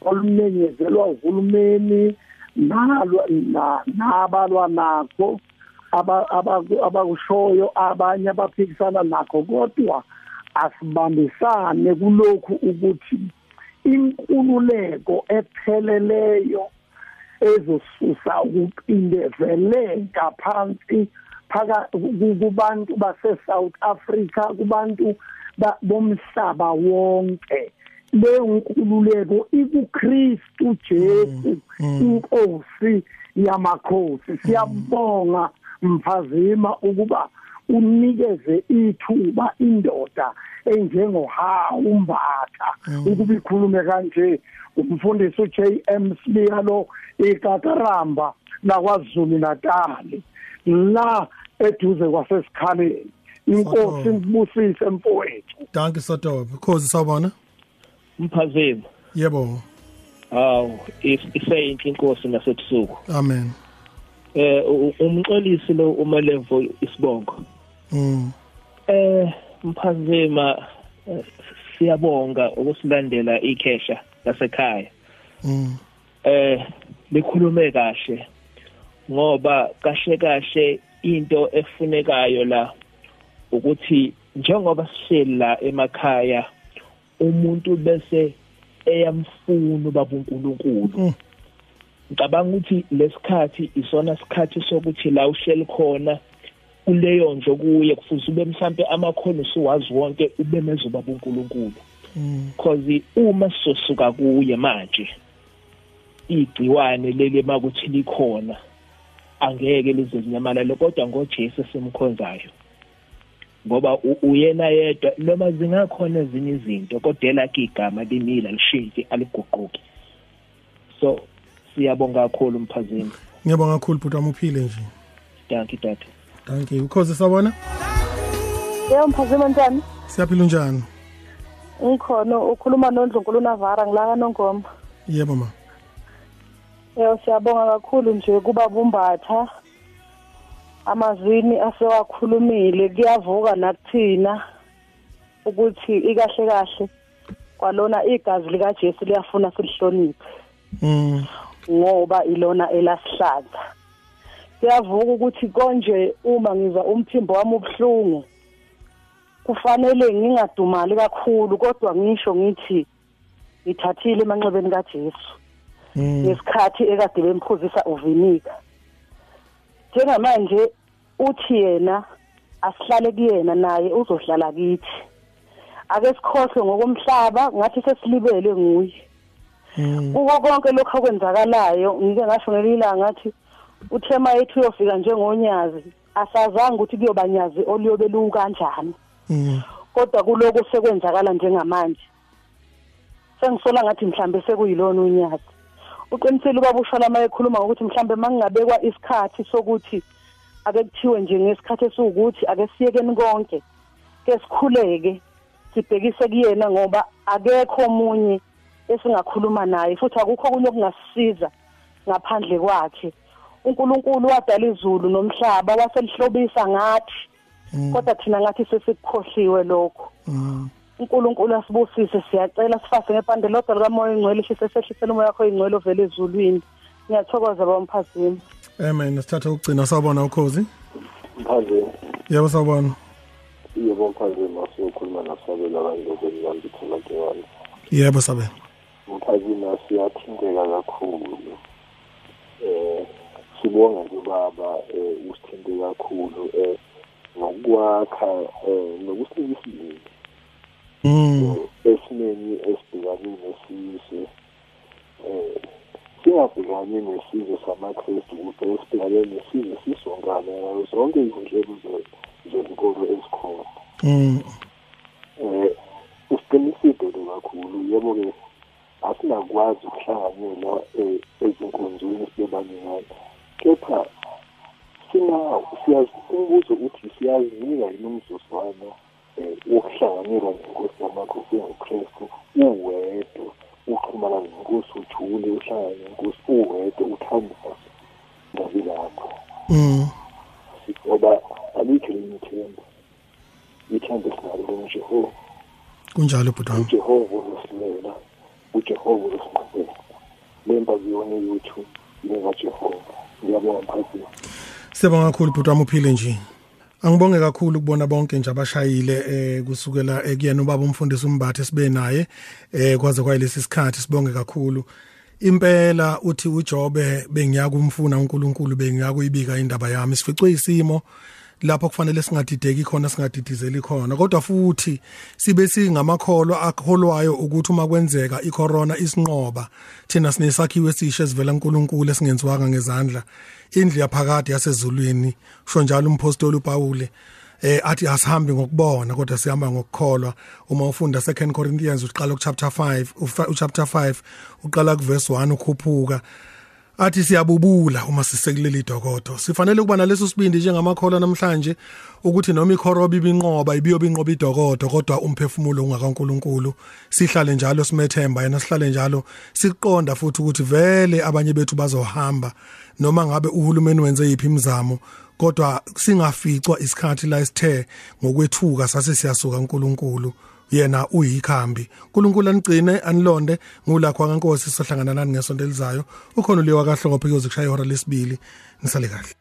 olumenyezelwa uhulumeni nalo nabalwa nakho abakushoyo abanye abaphikisana nakho kodwa asibambisane kulokhu ukuthi inkululeko epheleleyo ezosusa ukuqindezeleka phansi phaka kubantu base South Africa kubantu bomhlaba wonke leyo nkululeko ikuKristu Jesu mm, mm. inkosi yamakhosi siyabonga mphazima ukuba unikeze ithuba indoda enjengohawu umbatha Mm. ukuba ikhulume kanje umfundisi uJM Sbiya lo ekakaramba lakwaZulu Natal la eduze kwasesikhaleni. Inkosi ibusise mfowethu. Danke sodobe khosi sawubona? Mphazeni yebo. Awu iseyinhle inkosi nasebusuku. Amen. Eh umxolisi lo umalevo isibongo. Mm. Eh mphazema eh, siyabonga ukusilandela ikhesha lasekhaya. Mm. Eh likhulume kahle ngoba kahle kahle into efunekayo la ukuthi njengoba sihleli la emakhaya umuntu bese eyamfuna ubaba uNkulunkulu. Mm. Ngicabanga ukuthi lesikhathi isona sikhathi sokuthi la uhleli khona kuleyo nje kuye kufuze ube mhlambe amakhono siwazi wonke ube mezuba uNkulunkulu. Mm. Because uma sizosuka kuye manje igciwane leli makuthi likhona angeke lize zinyamalale kodwa ngoJesu simkhonzayo ngoba uyena yedwa noma zingakhona ezinye izinto kodwa elakhe igama limila lishintshe aliguquki so siyabonga kakhulu mphazini ngiyabonga kakhulu bhuti wami uphile nje. Thank you tata thank you. Khosi sawubona Yebo mphazima ntani? siyaphila unjani? Ngikhona ukhuluma noNdlunkulu Navara ngilaka nongoma. yebo ma. Yebo siyabonga kakhulu nje kuba bumbatha. Amazwini asewakhulumile kuyavuka nakuthina ukuthi ikahle kahle. Kwalona igazi lika Jesu liyafuna silihloniphe. Mm. Ngoba ilona elasihlaza. Kuyavuka ukuthi konje uma ngizwa umphimbo wami ubhlungu kufanele ngingadumali kakhulu kodwa ngisho ngithi ngithathile emanxebeni kaJesu mm ngesikhathi ekade bemphuzisa uvinika njengamanje uthi yena asihlale kuyena naye uzohlala kithi ake sikhohlwe ngokomhlaba ngathi sesilibele nguye. Kuko konke lokho okwenzakalayo ngike ngasho ngelilanga ngathi uthema yethu uyofika njengonyazi asazange ukuthi kuyoba nyazi oluyobe luku kanjani Mm. kodwa kuloko sekwenzakala njengamanje. Sengisola ngathi mhlambe sekuyilona unyazi. Uqinisile ubaba ushalama ekhuluma ngokuthi mhlambe mangingabekwa isikhathi sokuthi ake kuthiwe nje ngesikhathi esiwukuthi ake siyekeni konke ke sikhuleke sibhekise kuyena ngoba akekho omunye esingakhuluma naye futhi akukho okunye okungasisiza ngaphandle kwakhe uNkulunkulu wadala izulu nomhlaba waselihlobisa ngathi kodwa thina ngathi sesikukhohliwe lokho Mm. uNkulunkulu asibusise siyacela sifase ngepande lodwa likamoya ingcwele shise sehlisele umoya wakho ingcwele ovela ezulwini ngiyathokoza bamphazimi Amen. Sithatha ukugcina sawubona ukhozi. mphazeni Yebo sawubona. yebo mphazeni asiyokhuluma nasabela abantu bezambithela kewani Yebo sabe. Mphazeni asiyathinteka kakhulu. Eh sibonga nje baba eh usithinte kakhulu eh nokwakha eh nokusinika isibindi Mm. esimeni esibhekane nesizwe. Eh singabhekani nesizwe samakristu kuphela sibhekane nesizwe sisonkana ngayo zonke izinhlelo ze- zenkolo ezikhona. Eh usiqinisile kakhulu yebo ke asinakwazi ukuhlanganyela eh, ezinkonzweni sibebaningana kepha umbuzo uthi siyazinika yini umzuzwana eh, wokuhlanganyela nenkosi yamakhosi engukristu uwedwa uxhumana nenkosi ujule uhlangane nenkosi uwedwa uthambisa ngabi lakho Mm. ngoba alikho elinye ithemba. Ithemba esinalo lomjehova Kunjalo bhutwana. uJehova usiqhubela lemba kuyona YouTube lengajehova ngiyabonga mphakathi Siyabonga kakhulu bhutwana uphile nje. Angibonge kakhulu ukubona bonke nje abashayile eh kusukela ekuyena ubaba umfundisi umbathe sibe naye eh kwaze kwayilesi sikhathi sibonge kakhulu. Impela uthi uJobe bengiyakumfuna uNkulunkulu bengiyakuyibika indaba yami sificwe isimo lapho kufanele singadideki khona singadidizeli khona. Kodwa futhi sibe singamakholwa akholwayo ukuthi uma kwenzeka icorona isinqoba thina sinesakhiwo esisha esivela kuNkulunkulu esingenziwanga ngezandla. Indlu yaphakade yasezulwini sho njalo umpostoli uPaul eh athi asihambi ngokubona kodwa sihamba ngokukholwa. Uma ufunda 2 Corinthians uqala ku chapter 5 u chapter 5 uqala ku verse 1 ukhuphuka. Athi siyabubula uma sisekuleli dokodo sifanele ukuba naleso sibindi njengamakhola namhlanje ukuthi noma ikhoroba ibinqoba ibiyobe inqoba idokodo kodwa umphefumulo ungakaNkuluNkulu. Sihlale njalo simethemba yena sihlale njalo. Siqonda futhi ukuthi vele abanye bethu bazohamba noma ngabe uhulumeni wenze yiphi imizamo kodwa singaficwa isikhathi la isithe ngokwethuka sase siyasuka uNkulunkulu yena uyikhambi. uNkulunkulu anicine anilonde. Ngulakho kankosi sohlangana nani ngesonto elizayo. Ukhona uliwa kahlongophe kuyoze kushaya ihora lesibili. Nisale kahle.